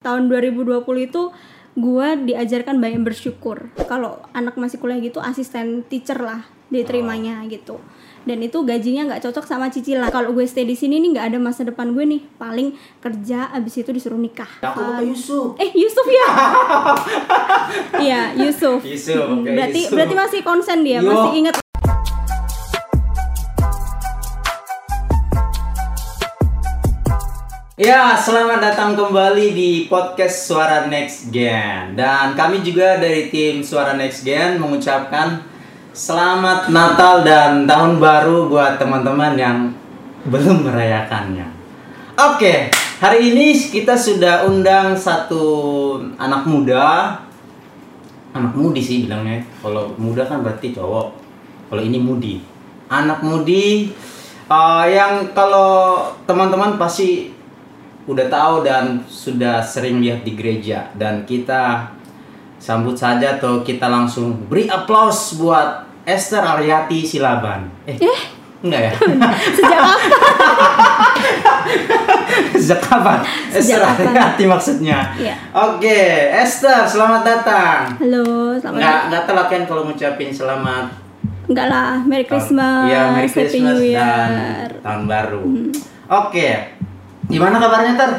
tahun 2020 itu gue diajarkan banyak bersyukur kalau anak masih kuliah gitu asisten teacher lah diterimanya gitu. Dan itu gajinya nggak cocok sama cicilan. Kalau gue stay di sini nih nggak ada masa depan gue nih. Paling kerja abis itu disuruh nikah. Aku lupa Yusuf. eh Yusuf ya? Iya Yusuf. Yusuf, oke, berarti Yusuf. berarti masih konsen dia Yo. masih inget Ya, selamat datang kembali di podcast Suara Next Gen. Dan kami juga dari tim Suara Next Gen mengucapkan selamat Natal dan Tahun Baru buat teman-teman yang belum merayakannya. Oke, hari ini kita sudah undang satu anak muda. Anak mudi sih bilangnya. Kalau muda kan berarti cowok. Kalau ini mudi. Anak mudi eh, yang kalau teman-teman pasti udah tahu dan sudah sering lihat di gereja dan kita sambut saja atau kita langsung beri aplaus buat Esther Aryati Silaban. Eh, enggak ya? sejak kapan Sejak kapan? Esther? Aryati maksudnya. Iya. Oke, Esther, selamat datang. halo selamat Nggak, nggak telat kan kalau ngucapin selamat enggak lah Merry Christmas Iya, Merry Happy Christmas New dan Year Hmm. tahun baru. Oke. Gimana kabarnya, Ter?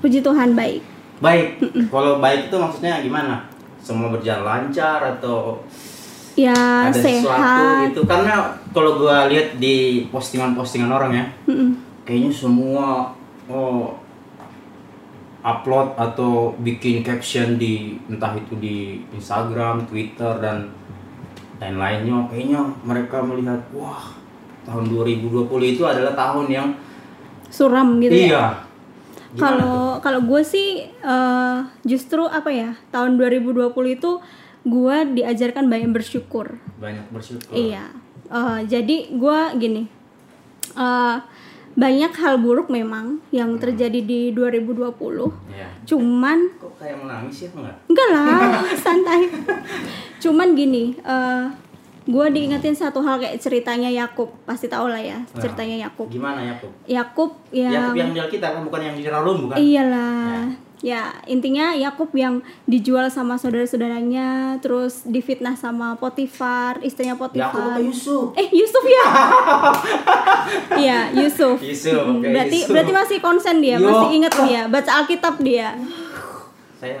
puji Tuhan baik Baik. Kalau baik itu maksudnya gimana? Semua berjalan lancar atau ya ada sesuatu sehat gitu? Karena kalau gua lihat di postingan-postingan orang ya, Mm-mm. kayaknya semua oh upload atau bikin caption di entah itu di Instagram, Twitter dan lain-lainnya kayaknya mereka melihat wah tahun 2020 itu adalah tahun yang suram gitu ya? Iya. Tuh? kalau kalau gue sih eh, justru apa ya tahun 2020 itu gue diajarkan banyak bersyukur. Banyak bersyukur. Iya. Eh, jadi gue gini eh, banyak hal buruk memang yang terjadi di 2020 Iya. cuman kok kayak menangis ya enggak? Enggak lah santai. Cuman gini eh gue diingetin satu hal kayak ceritanya Yakub. Pasti tau lah ya Nah. ceritanya Yakub. Gimana Yakub? Yakub Yakub yang yang di Alkitab kan bukan yang di Ralum bukan? Iyalah. Ya. Intinya Yakub yang dijual sama saudara-saudaranya terus difitnah sama Potifar istrinya Yakub Potifar. apa Yusuf? Eh Yusuf ya? Iya Yusuf. Yusuf, oke, berarti Yusuf. berarti masih konsen dia Yo. masih inget dia baca Alkitab dia. Saya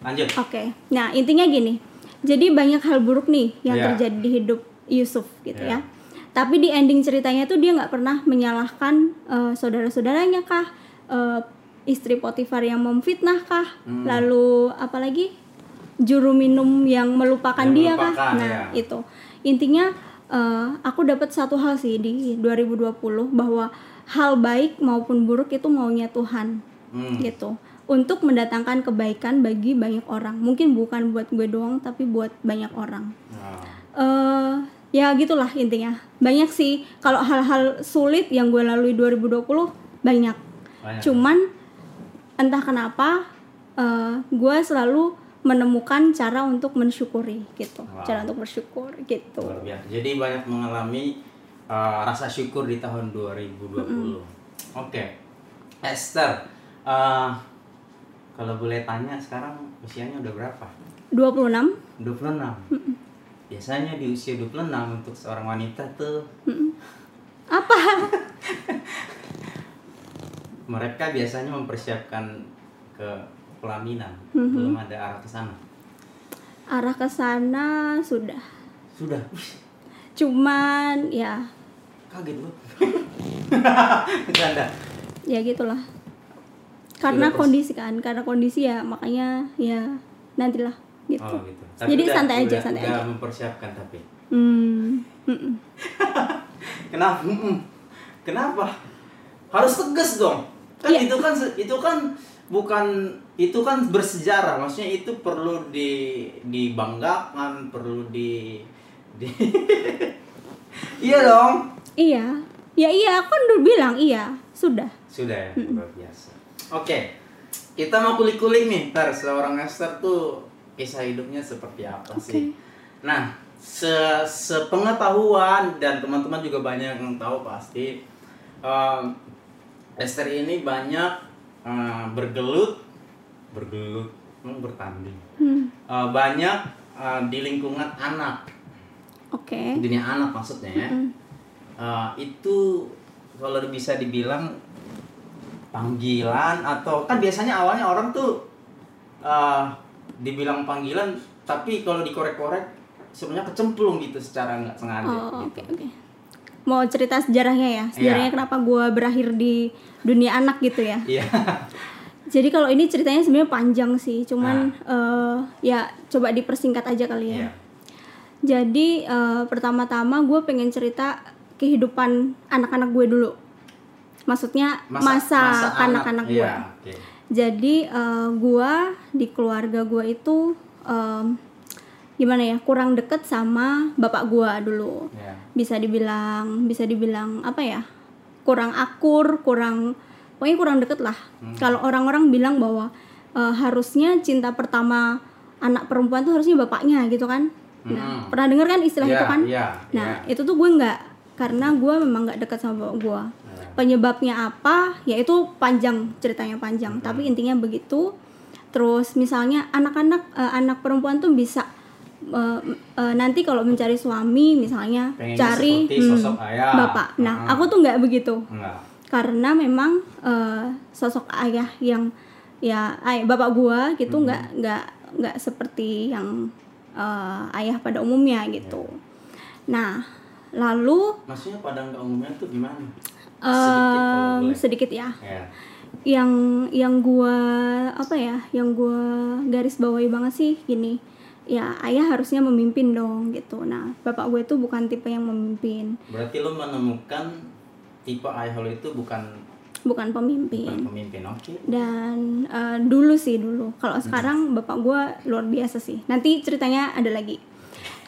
lanjut. Oke, nah intinya gini, jadi banyak hal buruk nih yang Iya. terjadi di hidup Yusuf gitu Iya. ya. Tapi di ending ceritanya tuh dia nggak pernah menyalahkan eh, saudara-saudaranya kah, eh, istri Potifar yang memfitnah kah, Hmm. lalu apalagi juru minum yang melupakan Yang dia melupakan, kah. Nah ya. itu intinya eh, aku dapat satu hal sih di 2020 bahwa hal baik maupun buruk itu maunya Tuhan Hmm. gitu untuk mendatangkan kebaikan bagi banyak orang mungkin bukan buat gue doang tapi buat banyak orang Nah, eh ya gitulah intinya banyak sih kalau hal-hal sulit yang gue lalui 2020 banyak banyak. cuman entah kenapa eh, gue selalu menemukan cara untuk mensyukuri gitu Wow. cara untuk bersyukur gitu. Jadi banyak mengalami uh, rasa syukur di tahun 2020. Oke. Esther, uh, kalau boleh tanya sekarang usianya udah berapa? 26 26. Biasanya di usia 26 untuk seorang wanita tuh apa mereka biasanya mempersiapkan ke pelaminan. Mm-hmm. Belum ada arah ke sana. arah ke sana sudah Sudah. Cuman ya kaget lu. Bercanda. ya gitulah karena kondisi kan karena kondisi ya makanya ya nantilah gitu, Oh gitu. jadi udah- santai aja udah- santai udah aja mempersiapkan tapi. hmm mm-mm. Kenapa? Kenapa? Harus tegas dong. Kan Iya. itu kan itu kan bukan itu kan bersejarah. Maksudnya itu perlu di dibanggakan, perlu di di Iya dong. iya ya iya aku kan udah bilang iya sudah Sudah ya, luar biasa. Oke. Kita mau kulik-kulik nih, ntar seorang Esther tuh kisah hidupnya seperti apa sih? Nah, se sepengetahuan dan teman-teman juga banyak yang tahu pasti em, Esther ini banyak eh, bergelut bergelut hmm, bertanding Hmm, Eh, banyak eh, di lingkungan anak Oke. dunia anak maksudnya ya Mm. Eh, itu kalau bisa dibilang panggilan atau kan biasanya awalnya orang tuh eh, dibilang panggilan tapi kalau dikorek-korek sebenarnya kecemplung gitu secara nggak sengaja Oh, gitu. oke oke. Mau cerita sejarahnya ya? Sejarahnya Iya. kenapa gua berakhir di dunia anak gitu ya? Iya. Jadi kalau ini ceritanya sebenarnya panjang sih, cuman eh, ya coba dipersingkat aja kali ya. Iya. Jadi eh, pertama-tama gue pengen cerita kehidupan anak-anak gue dulu. Maksudnya masa, kanak-kanak gue. Iya, oke. Jadi eh, gue di keluarga gue itu em, gimana ya kurang deket sama bapak gue dulu. Iya. Bisa dibilang bisa dibilang apa ya kurang akur, kurang pokoknya kurang deket lah. Kalau orang-orang bilang bahwa eh, harusnya cinta pertama anak perempuan tuh harusnya bapaknya gitu kan. Nah, Hmm. pernah dengar kan istilah Iya, itu kan? iya, Nah, iya. itu tuh gue nggak karena gue memang nggak dekat sama bapak gue. Penyebabnya apa? Ya itu panjang ceritanya panjang. Hmm. Tapi intinya begitu. Terus misalnya anak-anak eh, anak perempuan tuh bisa eh, eh, nanti kalau mencari suami misalnya Pengennya cari hmm, ayah. bapak. Nah, Hmm. aku tuh nggak begitu Enggak. karena memang eh, sosok ayah yang ya ay, bapak gua gitu Hmm. nggak nggak nggak seperti yang eh, ayah pada umumnya gitu. Nah, lalu Maksudnya pada umumnya tuh gimana? Boleh. sedikit ya. Ya. Yang yang gua apa ya? Yang gua garis bawahi banget sih gini. Ya, ayah harusnya memimpin dong gitu. Nah, bapak gue itu bukan tipe yang memimpin, Berarti lo menemukan tipe ayah lo itu bukan bukan pemimpin. bukan pemimpin, oke? dan eh, dulu sih dulu kalau Hmm. sekarang bapak gue luar biasa sih nanti ceritanya ada lagi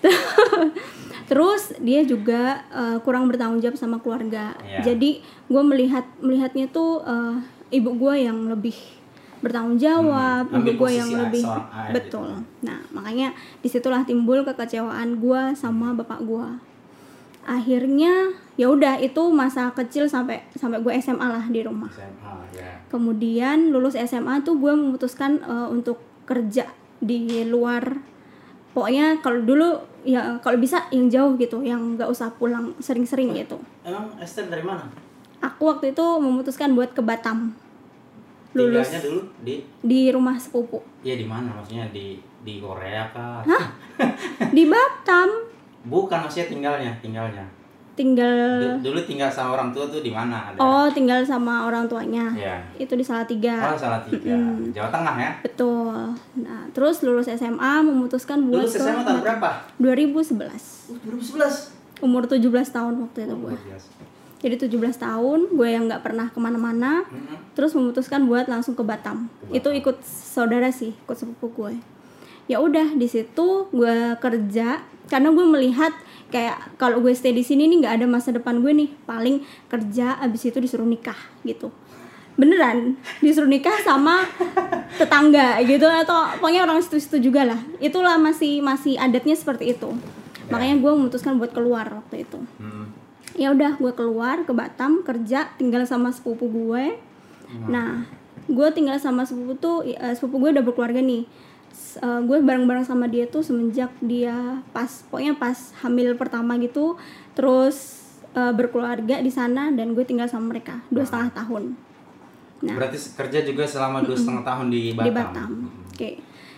terus dia juga eh, kurang bertanggung jawab sama keluarga Iya. jadi gue melihat melihatnya tuh eh, ibu gue yang lebih bertanggung jawab Hmm, ibu gue yang lebih gitu. betul nah makanya di situlah timbul kekecewaan gue sama bapak gue akhirnya ya udah itu masa kecil sampai sampai gue SMA lah di rumah SMA ya. kemudian lulus SMA tuh gue memutuskan eh, untuk kerja di luar pokoknya kalau dulu ya kalau bisa yang jauh gitu yang nggak usah pulang sering-sering gitu. Emang Esther dari mana? aku waktu itu memutuskan buat ke Batam. Lulus. Tinggalnya dulu di? Di rumah sepupu. Ya di mana? Maksudnya di di Korea kah? di Batam. Bukan maksudnya tinggalnya, tinggalnya. Tinggal Du- dulu tinggal sama orang tua tuh di mana? Ada? oh tinggal sama orang tuanya Iya. itu di Salatiga Oh, salah tiga. Jawa Tengah ya. betul nah terus lulus SMA memutuskan buat Lulus SMA tahun berapa? 2011 Oh, 2011. umur 17 tahun waktu itu gue jadi 17 tahun gue yang nggak pernah ke mana-mana Mm-mm. terus memutuskan buat langsung ke Batam, Ke Batam. itu ikut saudara sih ikut sepupu gue ya udah di situ gue kerja karena gue melihat kayak kalau gue stay di sini nih nggak ada masa depan gue nih. Paling kerja abis itu disuruh nikah gitu. Beneran disuruh nikah sama tetangga gitu. Atau pokoknya orang situ-situ juga lah. Itulah masih masih adatnya seperti itu. Makanya gue memutuskan buat keluar waktu itu. Mm. ya udah gue keluar ke Batam kerja tinggal sama sepupu gue. Nah gue tinggal sama sepupu tuh eh, sepupu gue udah berkeluarga nih Eh, gue bareng-bareng sama dia tuh semenjak dia pas pokoknya pas hamil pertama gitu terus eh, berkeluarga di sana dan gue tinggal sama mereka dua setengah tahun Nah. Berarti kerja juga selama dua setengah tahun di Batam. di Batam oke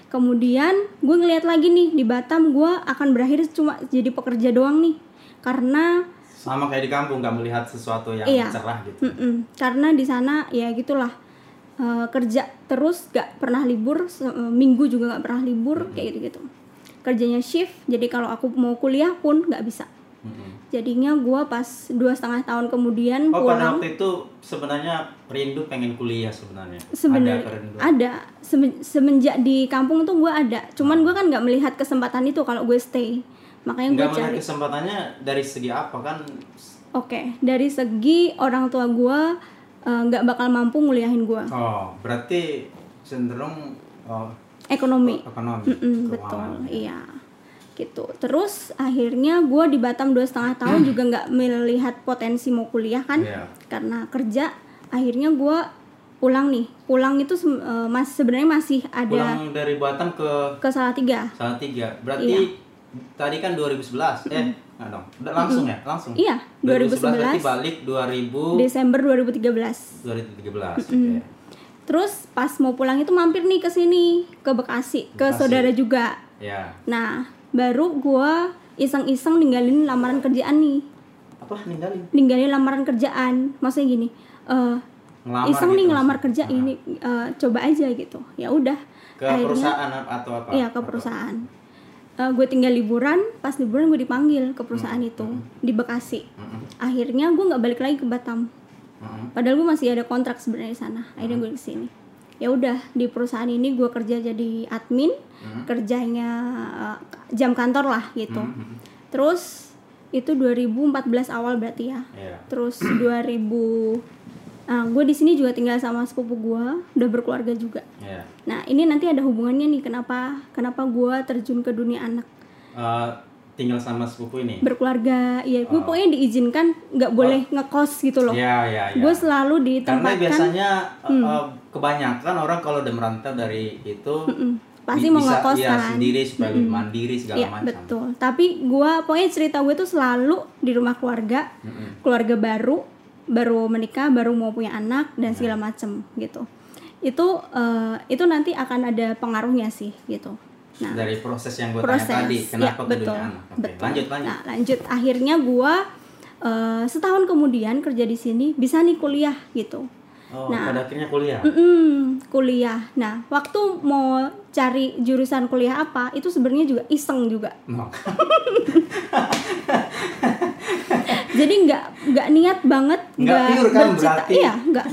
kemudian gue ngeliat lagi nih di Batam gue akan berakhir cuma jadi pekerja doang nih karena Sama kayak di kampung nggak melihat sesuatu yang Iya. cerah gitu. Mm-mm. Karena di sana ya gitulah eh, kerja terus gak pernah libur, eh, minggu juga gak pernah libur kayak gitu-gitu. Kerjanya shift, jadi kalau aku mau kuliah pun gak bisa. Mm-mm. Jadinya gua pas dua setengah tahun kemudian Oh pulang. waktu itu sebenarnya rindu pengen kuliah sebenarnya. Sebenarnya Ada ada Semen- semenjak di kampung tuh gua ada. Cuman gua kan nggak melihat kesempatan itu kalau gue stay. Makanya gue cari. kesempatannya dari segi apa kan? Oke, dari segi orang tua gua eh, nggak bakal mampu nguliahin gua. Oh berarti cenderung oh, Ekonomi. ekonomi. Mm-mm, keuangan. betul, iya, gitu. Terus akhirnya gue di Batam dua setengah tahun juga nggak melihat potensi mau kuliah kan, Iya. karena kerja. Akhirnya gue pulang nih pulang itu eh, mas sebenarnya masih ada Pulang dari Batam ke ke Salatiga Salatiga. Berarti tadi kan 2011. Eh, enggak dong. Udah langsung ya? Langsung. iya 2011 berarti 2011 balik 2000 Desember 2013 2013. Oke. terus pas mau pulang itu mampir nih ke sini ke Bekasi ke Bekasi. saudara juga Ya. nah baru gua iseng-iseng ninggalin lamaran kerjaan nih Apa ninggalin? ninggalin lamaran kerjaan maksudnya gini eh Ngelamar iseng gitu nih ngelamar maksudnya? kerja ini eh, coba aja gitu ya udah Ke Akhirnya- perusahaan atau apa? iya ke perusahaan gue tinggal liburan pas liburan gue dipanggil ke perusahaan itu di Bekasi. Mm-mm. akhirnya gue nggak balik lagi ke Batam. Mm-mm. padahal gue masih ada kontrak sebenarnya di sana. Akhirnya gue di sini. Ya udah di perusahaan ini gue kerja jadi admin kerjanya eh, jam kantor lah gitu. Terus itu 2014 awal berarti ya. Iya. terus 2000 Nah, gue di sini juga tinggal sama sepupu gue, udah berkeluarga juga. Iya. Nah, ini nanti ada hubungannya nih kenapa kenapa gue terjun ke dunia anak Eh, tinggal sama sepupu ini. berkeluarga. Ya, gue pokoknya diizinkan nggak boleh ngekos gitu loh. Iya, iya, iya. Gue selalu Karena ditempatkan biasanya eh, Hmm. eh, kebanyakan orang kalau udah merantau dari itu Mm, pasti bi- mau ngekos kan. sendiri supaya lebih mandiri segala Iya macam. betul. Tapi gue pokoknya cerita gue tuh selalu di rumah keluarga, Mm-mm. keluarga baru, baru menikah, baru mau punya anak dan segala macem gitu. Itu eh, itu nanti akan ada pengaruhnya sih gitu. Nah Dari proses yang gue proses, tanya tadi, kenapa ya, betul, anak? Oke, betul. Lanjut, lanjut. Nah lanjut. Akhirnya gue eh, setahun kemudian kerja di sini bisa nih kuliah gitu. Oh, Nah. pada akhirnya kuliah. Mm-mm, kuliah. Nah, waktu mau cari jurusan kuliah apa, itu sebenarnya juga iseng juga. No. Jadi nggak nggak niat banget, Nggak pure kan bercita- berarti? Iya, nggak.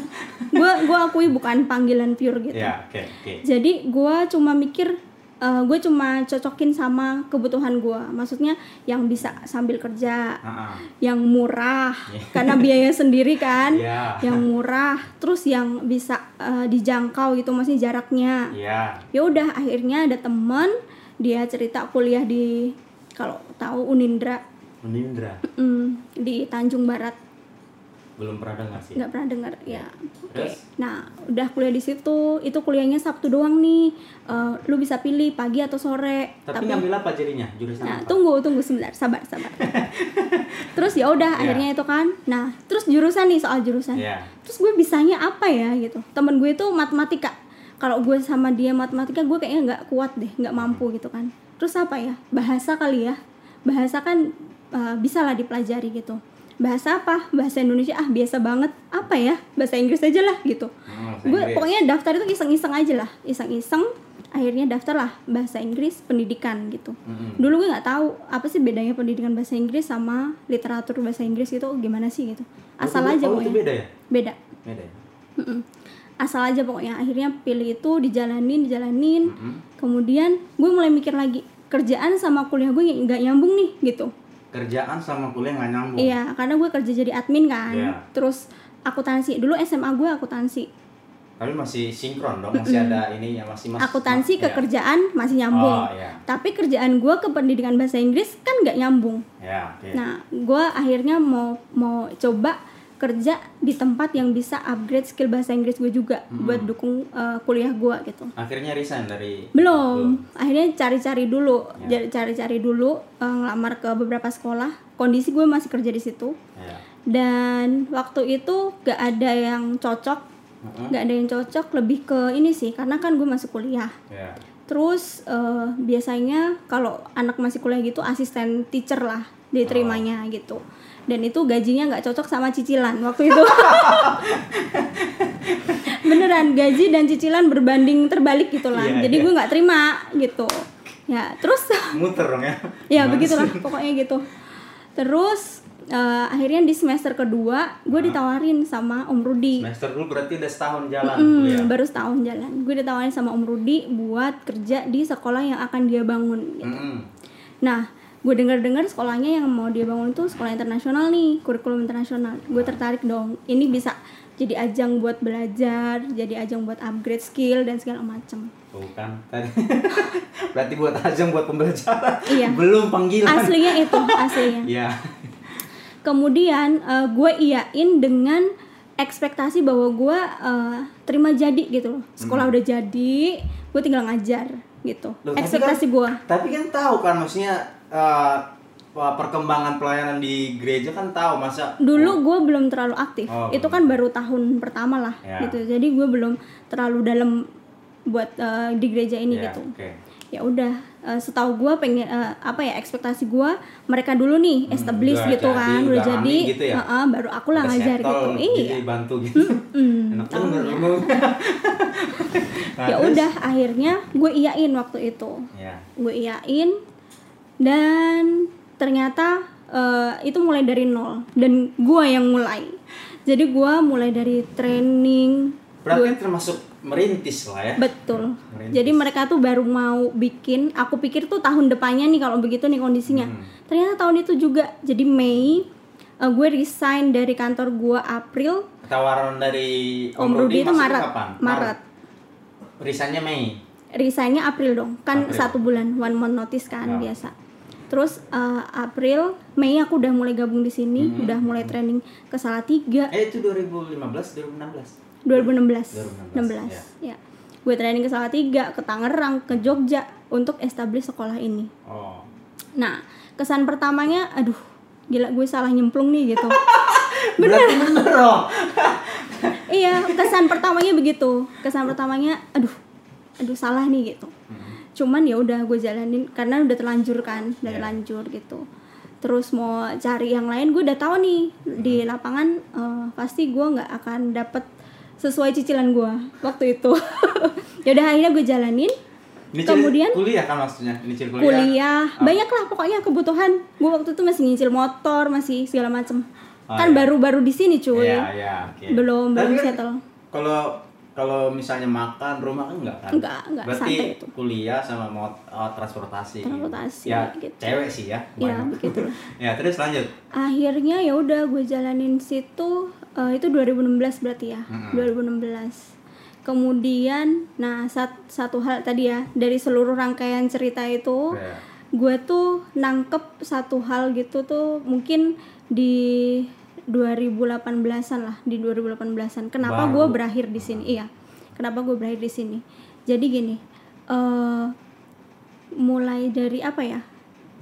Gue gua akui bukan panggilan pure gitu. Ya, oke, oke. Jadi gue cuma mikir, gue cuma cocokin sama kebutuhan gue. Maksudnya yang bisa sambil kerja, ah. yang murah, karena biaya sendiri kan, Iya. yang murah, terus yang bisa eh, dijangkau gitu, maksudnya jaraknya. Iya. ya udah akhirnya ada temen dia cerita kuliah di kalau tahu Unindra Menindra. mm, di Tanjung Barat. Belum pernah dengar sih. nggak pernah dengar ya. Oke. Terus? nah udah kuliah di situ itu kuliahnya Sabtu doang nih. Eh, lu bisa pilih pagi atau sore. Tapi, ngambil apa jadinya? Jurusan nah apa? tunggu tunggu sebentar sabar sabar. Terus ya udah Ya. akhirnya itu kan. Nah terus jurusan nih soal jurusan. Iya. terus gue bisanya apa ya gitu. Temen gue itu matematika. Kalau gue sama dia matematika gue kayaknya nggak kuat deh nggak mampu gitu kan. Terus apa ya? Bahasa kali ya. Bahasa kan uh, bisa lah dipelajari gitu. Bahasa apa? Bahasa Indonesia ah biasa banget. Apa ya? Bahasa Inggris aja lah gitu. Hmm, gue pokoknya daftar itu iseng-iseng aja lah. Iseng-iseng akhirnya daftar lah bahasa Inggris pendidikan gitu. Mm-mm. dulu gue nggak tahu apa sih bedanya pendidikan bahasa Inggris sama literatur bahasa Inggris itu gimana sih gitu. Asal Oh, aja oh, itu pokoknya. beda ya? beda. Beda ya? Mm-mm. asal aja pokoknya. Akhirnya pilih itu dijalanin dijalanin. Mm-mm. kemudian gue mulai mikir lagi kerjaan sama kuliah gue nggak nyambung nih gitu Kerjaan sama kuliah nggak nyambung. iya karena gue kerja jadi admin kan Iya. terus akuntansi dulu SMA gue akuntansi Tapi masih sinkron dong, masih ada ininya, masih mas. akuntansi ma- ke kerjaan masih nyambung Oh, iya. tapi kerjaan gue ke pendidikan bahasa Inggris kan nggak nyambung Ya, oke. nah gue akhirnya mau mau coba kerja di tempat yang bisa upgrade skill bahasa Inggris gue juga buat dukung uh, kuliah gue gitu. Akhirnya resign dari belum. Akhirnya cari-cari dulu. Ya. Cari-cari dulu uh, ngelamar ke beberapa sekolah. Kondisi gue masih kerja di situ. Ya. dan waktu itu gak ada yang cocok. Mm-mm. gak ada yang cocok lebih ke ini sih karena kan gue masuk kuliah. Ya. terus uh, biasanya kalau anak masih kuliah gitu asisten teacher lah diterimanya gitu dan itu gajinya nggak cocok sama cicilan waktu itu beneran gaji dan cicilan berbanding terbalik gitu lah Iya, jadi iya. gue nggak terima gitu ya terus Muter dong ya. ya begitulah pokoknya gitu terus eh, akhirnya di semester kedua gue ditawarin sama Om Rudi Semester dulu berarti udah setahun jalan Hmm, kuliah. baru setahun jalan gue ditawarin sama Om Rudi buat kerja di sekolah yang akan dia bangun gitu. Mm-mm. nah gue dengar-dengar sekolahnya yang mau dia bangun itu sekolah internasional nih kurikulum internasional gue tertarik dong ini bisa jadi ajang buat belajar jadi ajang buat upgrade skill dan segala macam Tuh kan tadi. berarti buat ajang buat pembelajaran. Iya. Belum panggilan. aslinya itu aslinya Iya. kemudian eh, gue iyain dengan ekspektasi bahwa gue eh, terima jadi gitu loh sekolah udah jadi gue tinggal ngajar gitu Loh, ekspektasi kan- gue Tapi kan tahu kan maksudnya wah, perkembangan pelayanan di gereja kan tahu masa dulu gue belum terlalu aktif Oh, itu kan baru tahun pertama lah Ya. gitu jadi gue belum terlalu dalam buat eh, di gereja ini Ya, gitu oke. ya udah eh, setahu gue pengen eh, apa ya ekspektasi gue mereka dulu nih establish Hmm, udah gitu jadi, kan udah jadi gitu ya? heeh, baru aku lah ngajar gitu iya bantu gitu. Hmm, Enak bener ya. Nah, ya udah akhirnya gue iyain waktu itu Ya. gue iyain dan ternyata eh, itu mulai dari nol dan gue yang mulai jadi gue mulai dari training Berarti termasuk merintis lah ya. betul Merintis. jadi mereka tuh baru mau bikin aku pikir tuh tahun depannya nih kalau begitu nih kondisinya Hmm. ternyata tahun itu juga jadi Mei eh, gue resign dari kantor gue April Tawaran dari Om Rudi itu Maret kapan? Maret Resignnya Mei. resignnya April dong kan April. satu bulan one month notice kan Ya. biasa terus eh, April Mei aku udah mulai gabung di sini Hmm. udah mulai training ke Salatiga. Eh itu 2015 2016. 2016 2016, 16 ya. gue training ke Salatiga ke Tangerang ke Jogja untuk establish sekolah ini. Oh. nah kesan pertamanya aduh gila gue salah nyemplung nih gitu. Berarti bener. dong. iya kesan pertamanya begitu. Kesan pertamanya aduh aduh salah nih gitu cuman ya udah gue jalanin karena udah terlanjur kan udah Iya. terlanjur gitu terus mau cari yang lain gue udah tahu nih di lapangan eh, pasti gue nggak akan dapet sesuai cicilan gue waktu itu ya udah akhirnya gue jalanin Ini Kemudian- kuliah kan maksudnya? Ini kuliah. kuliah banyak lah pokoknya kebutuhan gue waktu itu masih nyicil motor masih segala macem Oh, kan iya. baru-baru di sini cuy Iya, iya, oke. belum Tapi belum kan settle Kalau kalau misalnya makan rumah kan enggak kan? Enggak, enggak, Berarti itu. kuliah sama mot oh, transportasi. Transportasi, Ya, gitu. cewek sih ya. ya kebanyakan. begitu ya, terus lanjut. akhirnya ya udah gue jalanin situ eh, itu 2016 berarti ya Mm-mm. 2016 kemudian nah sat- satu hal tadi ya dari seluruh rangkaian cerita itu Ya. gue tuh nangkep satu hal gitu tuh mungkin di 2018an lah di 2018an kenapa gue berakhir di sini? Iya. Kenapa gue berakhir di sini? Jadi gini eh mulai dari apa ya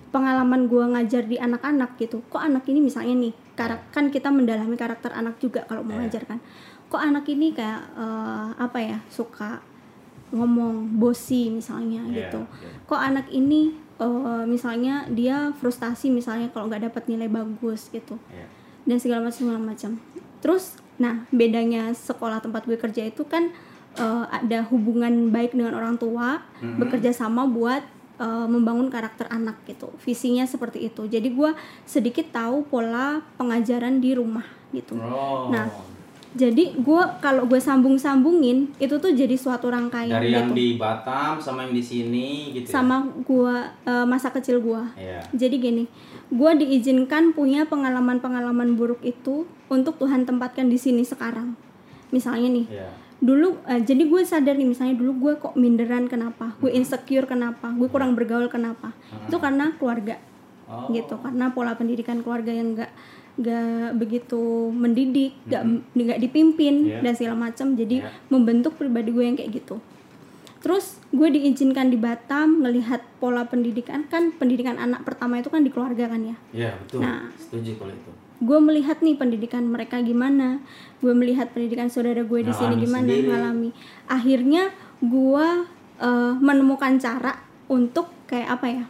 pengalaman gue ngajar di anak-anak gitu. Kok anak ini misalnya nih karak kan kita mendalami karakter anak juga kalau mau Iya. ngajar kan. Kok anak ini kayak eh, apa ya suka ngomong bosi misalnya Iya, gitu. iya. kok anak ini eh, misalnya dia frustasi misalnya kalau nggak dapat nilai bagus gitu. Ya. Dan segala macam segala macam terus nah bedanya sekolah tempat gue kerja itu kan eh, ada hubungan baik dengan orang tua Mhm. bekerja sama buat eh, membangun karakter anak gitu visinya seperti itu jadi gue sedikit tahu pola pengajaran di rumah gitu Oh. Nah, jadi gue kalau gue sambung sambungin itu tuh jadi suatu rangkaian dari yang gitu di Batam sama yang di sini gitu. sama gue eh, masa kecil gue Ya. jadi gini, gue diizinkan punya pengalaman-pengalaman buruk itu untuk Tuhan tempatkan di sini sekarang. Misalnya nih, Ya. dulu, eh, jadi gue sadar nih, misalnya dulu gue kok minderan kenapa, gue insecure kenapa, gue kurang bergaul kenapa, itu karena keluarga, Oh. gitu, karena pola pendidikan keluarga yang gak gak begitu mendidik, gak nggak dipimpin Iya. dan segala macam, jadi Iya. membentuk pribadi gue yang kayak gitu. Terus gue diizinkan di Batam ngelihat pola pendidikan kan pendidikan anak pertama itu kan di keluarga kan ya. Ya, betul. Nah. Setuju kalau itu. Gue melihat nih pendidikan mereka gimana, gue melihat pendidikan saudara gue di sini gimana sendiri. ngalami. Akhirnya gue eh, menemukan cara untuk kayak apa ya,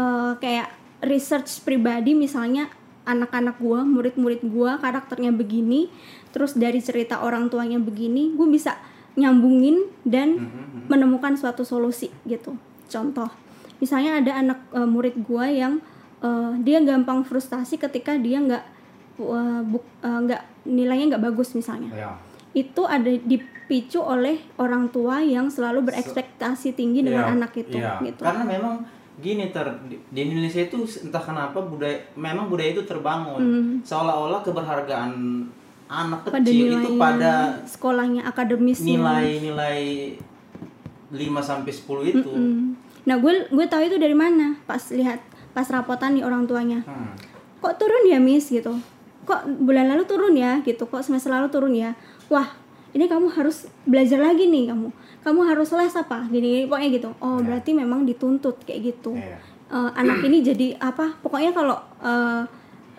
eh, kayak research pribadi misalnya anak-anak gue, murid-murid gue karakternya begini, terus dari cerita orang tuanya begini, gue bisa nyambungin dan Mhm. menemukan suatu solusi gitu. Contoh, misalnya ada anak eh, murid gua yang eh, dia gampang frustasi ketika dia nggak buk- eh, nggak nilainya nggak bagus misalnya. Ya. Itu ada dipicu oleh orang tua yang selalu berekspektasi tinggi dengan Iya, anak itu iya. gitu. Karena memang gini ter di Indonesia itu entah kenapa budaya memang budaya itu terbangun Hmm. seolah-olah keberhargaan anak pada kecil itu pada sekolahnya akademisnya. nilai-nilai 5 sampai 10 itu. Mm. Nah, gue gue tahu itu dari mana? Pas lihat pas rapotan nih orang tuanya. Hmm. Kok turun ya, Miss gitu. kok bulan lalu turun ya gitu kok semester lalu turun ya wah ini kamu harus belajar lagi nih kamu. Kamu harus les apa? Gini, gini pokoknya gitu. Oh berarti memang dituntut kayak gitu. Iya. Eh, anak ini jadi apa? Pokoknya kalau eh,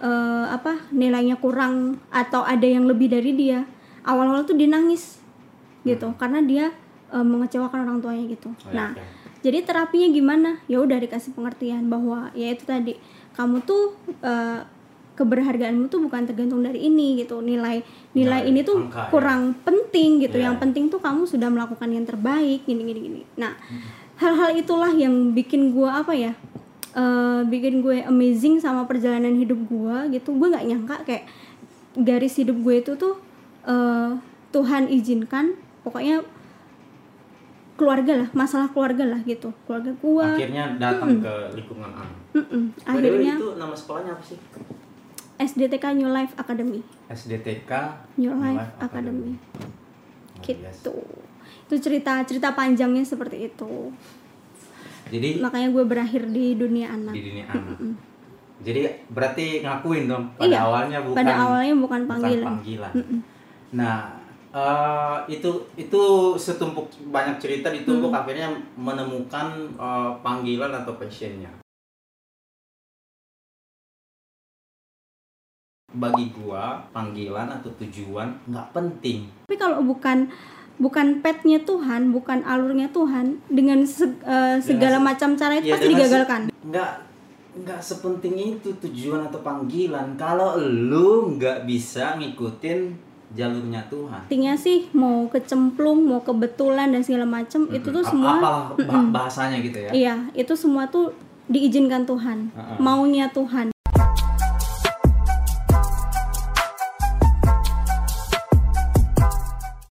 eh, apa nilainya kurang atau ada yang lebih dari dia awal-awal tuh dia nangis gitu. Karena dia eh, mengecewakan orang tuanya gitu. Oh, nah oke. jadi terapinya gimana? Ya udah dikasih pengertian bahwa ya itu tadi kamu tuh eh, keberhargaanmu tuh bukan tergantung dari ini gitu. Nilai nilai Nilai ini tuh angka, ya. kurang penting gitu. Iya. yang penting tuh kamu sudah melakukan yang terbaik gini gini gini. Nah hal-hal itulah yang bikin gua apa ya eh, bikin gue amazing sama perjalanan hidup gua gitu. Gue nggak nyangka kayak garis hidup gue itu tuh eh, Tuhan izinkan. Pokoknya keluarga lah masalah keluarga lah gitu. Keluarga gua. Akhirnya datang ke lingkungan anak Mm-mm. By the way, akhirnya itu nama sekolahnya apa sih SDTK New Life Academy. SDTK New Life Academy. Oh, gitu. Yes. itu cerita cerita panjangnya seperti itu. Jadi makanya gue berakhir di dunia anak. Di dunia anak. Jadi berarti ngakuin dong pada Iya, awalnya bukan pada awalnya bukan bukan panggilan. panggilan. Nah, eh, itu itu setumpuk banyak cerita ditumpuk Mm. akhirnya menemukan eh, panggilan atau passionnya. Bagi gua, panggilan atau tujuan nggak penting. tapi kalau bukan bukan petnya Tuhan bukan alurnya Tuhan dengan se- eh, segala se- macam cara itu Ya, pasti dengan digagalkan Nggak nggak sepenting itu tujuan atau panggilan kalau lu nggak bisa ngikutin jalurnya Tuhan. artinya sih mau kecemplung mau kebetulan dan segala macam itu tuh semua apalah bah- bahasanya gitu ya. iya itu semua tuh diizinkan Tuhan Heeh. maunya Tuhan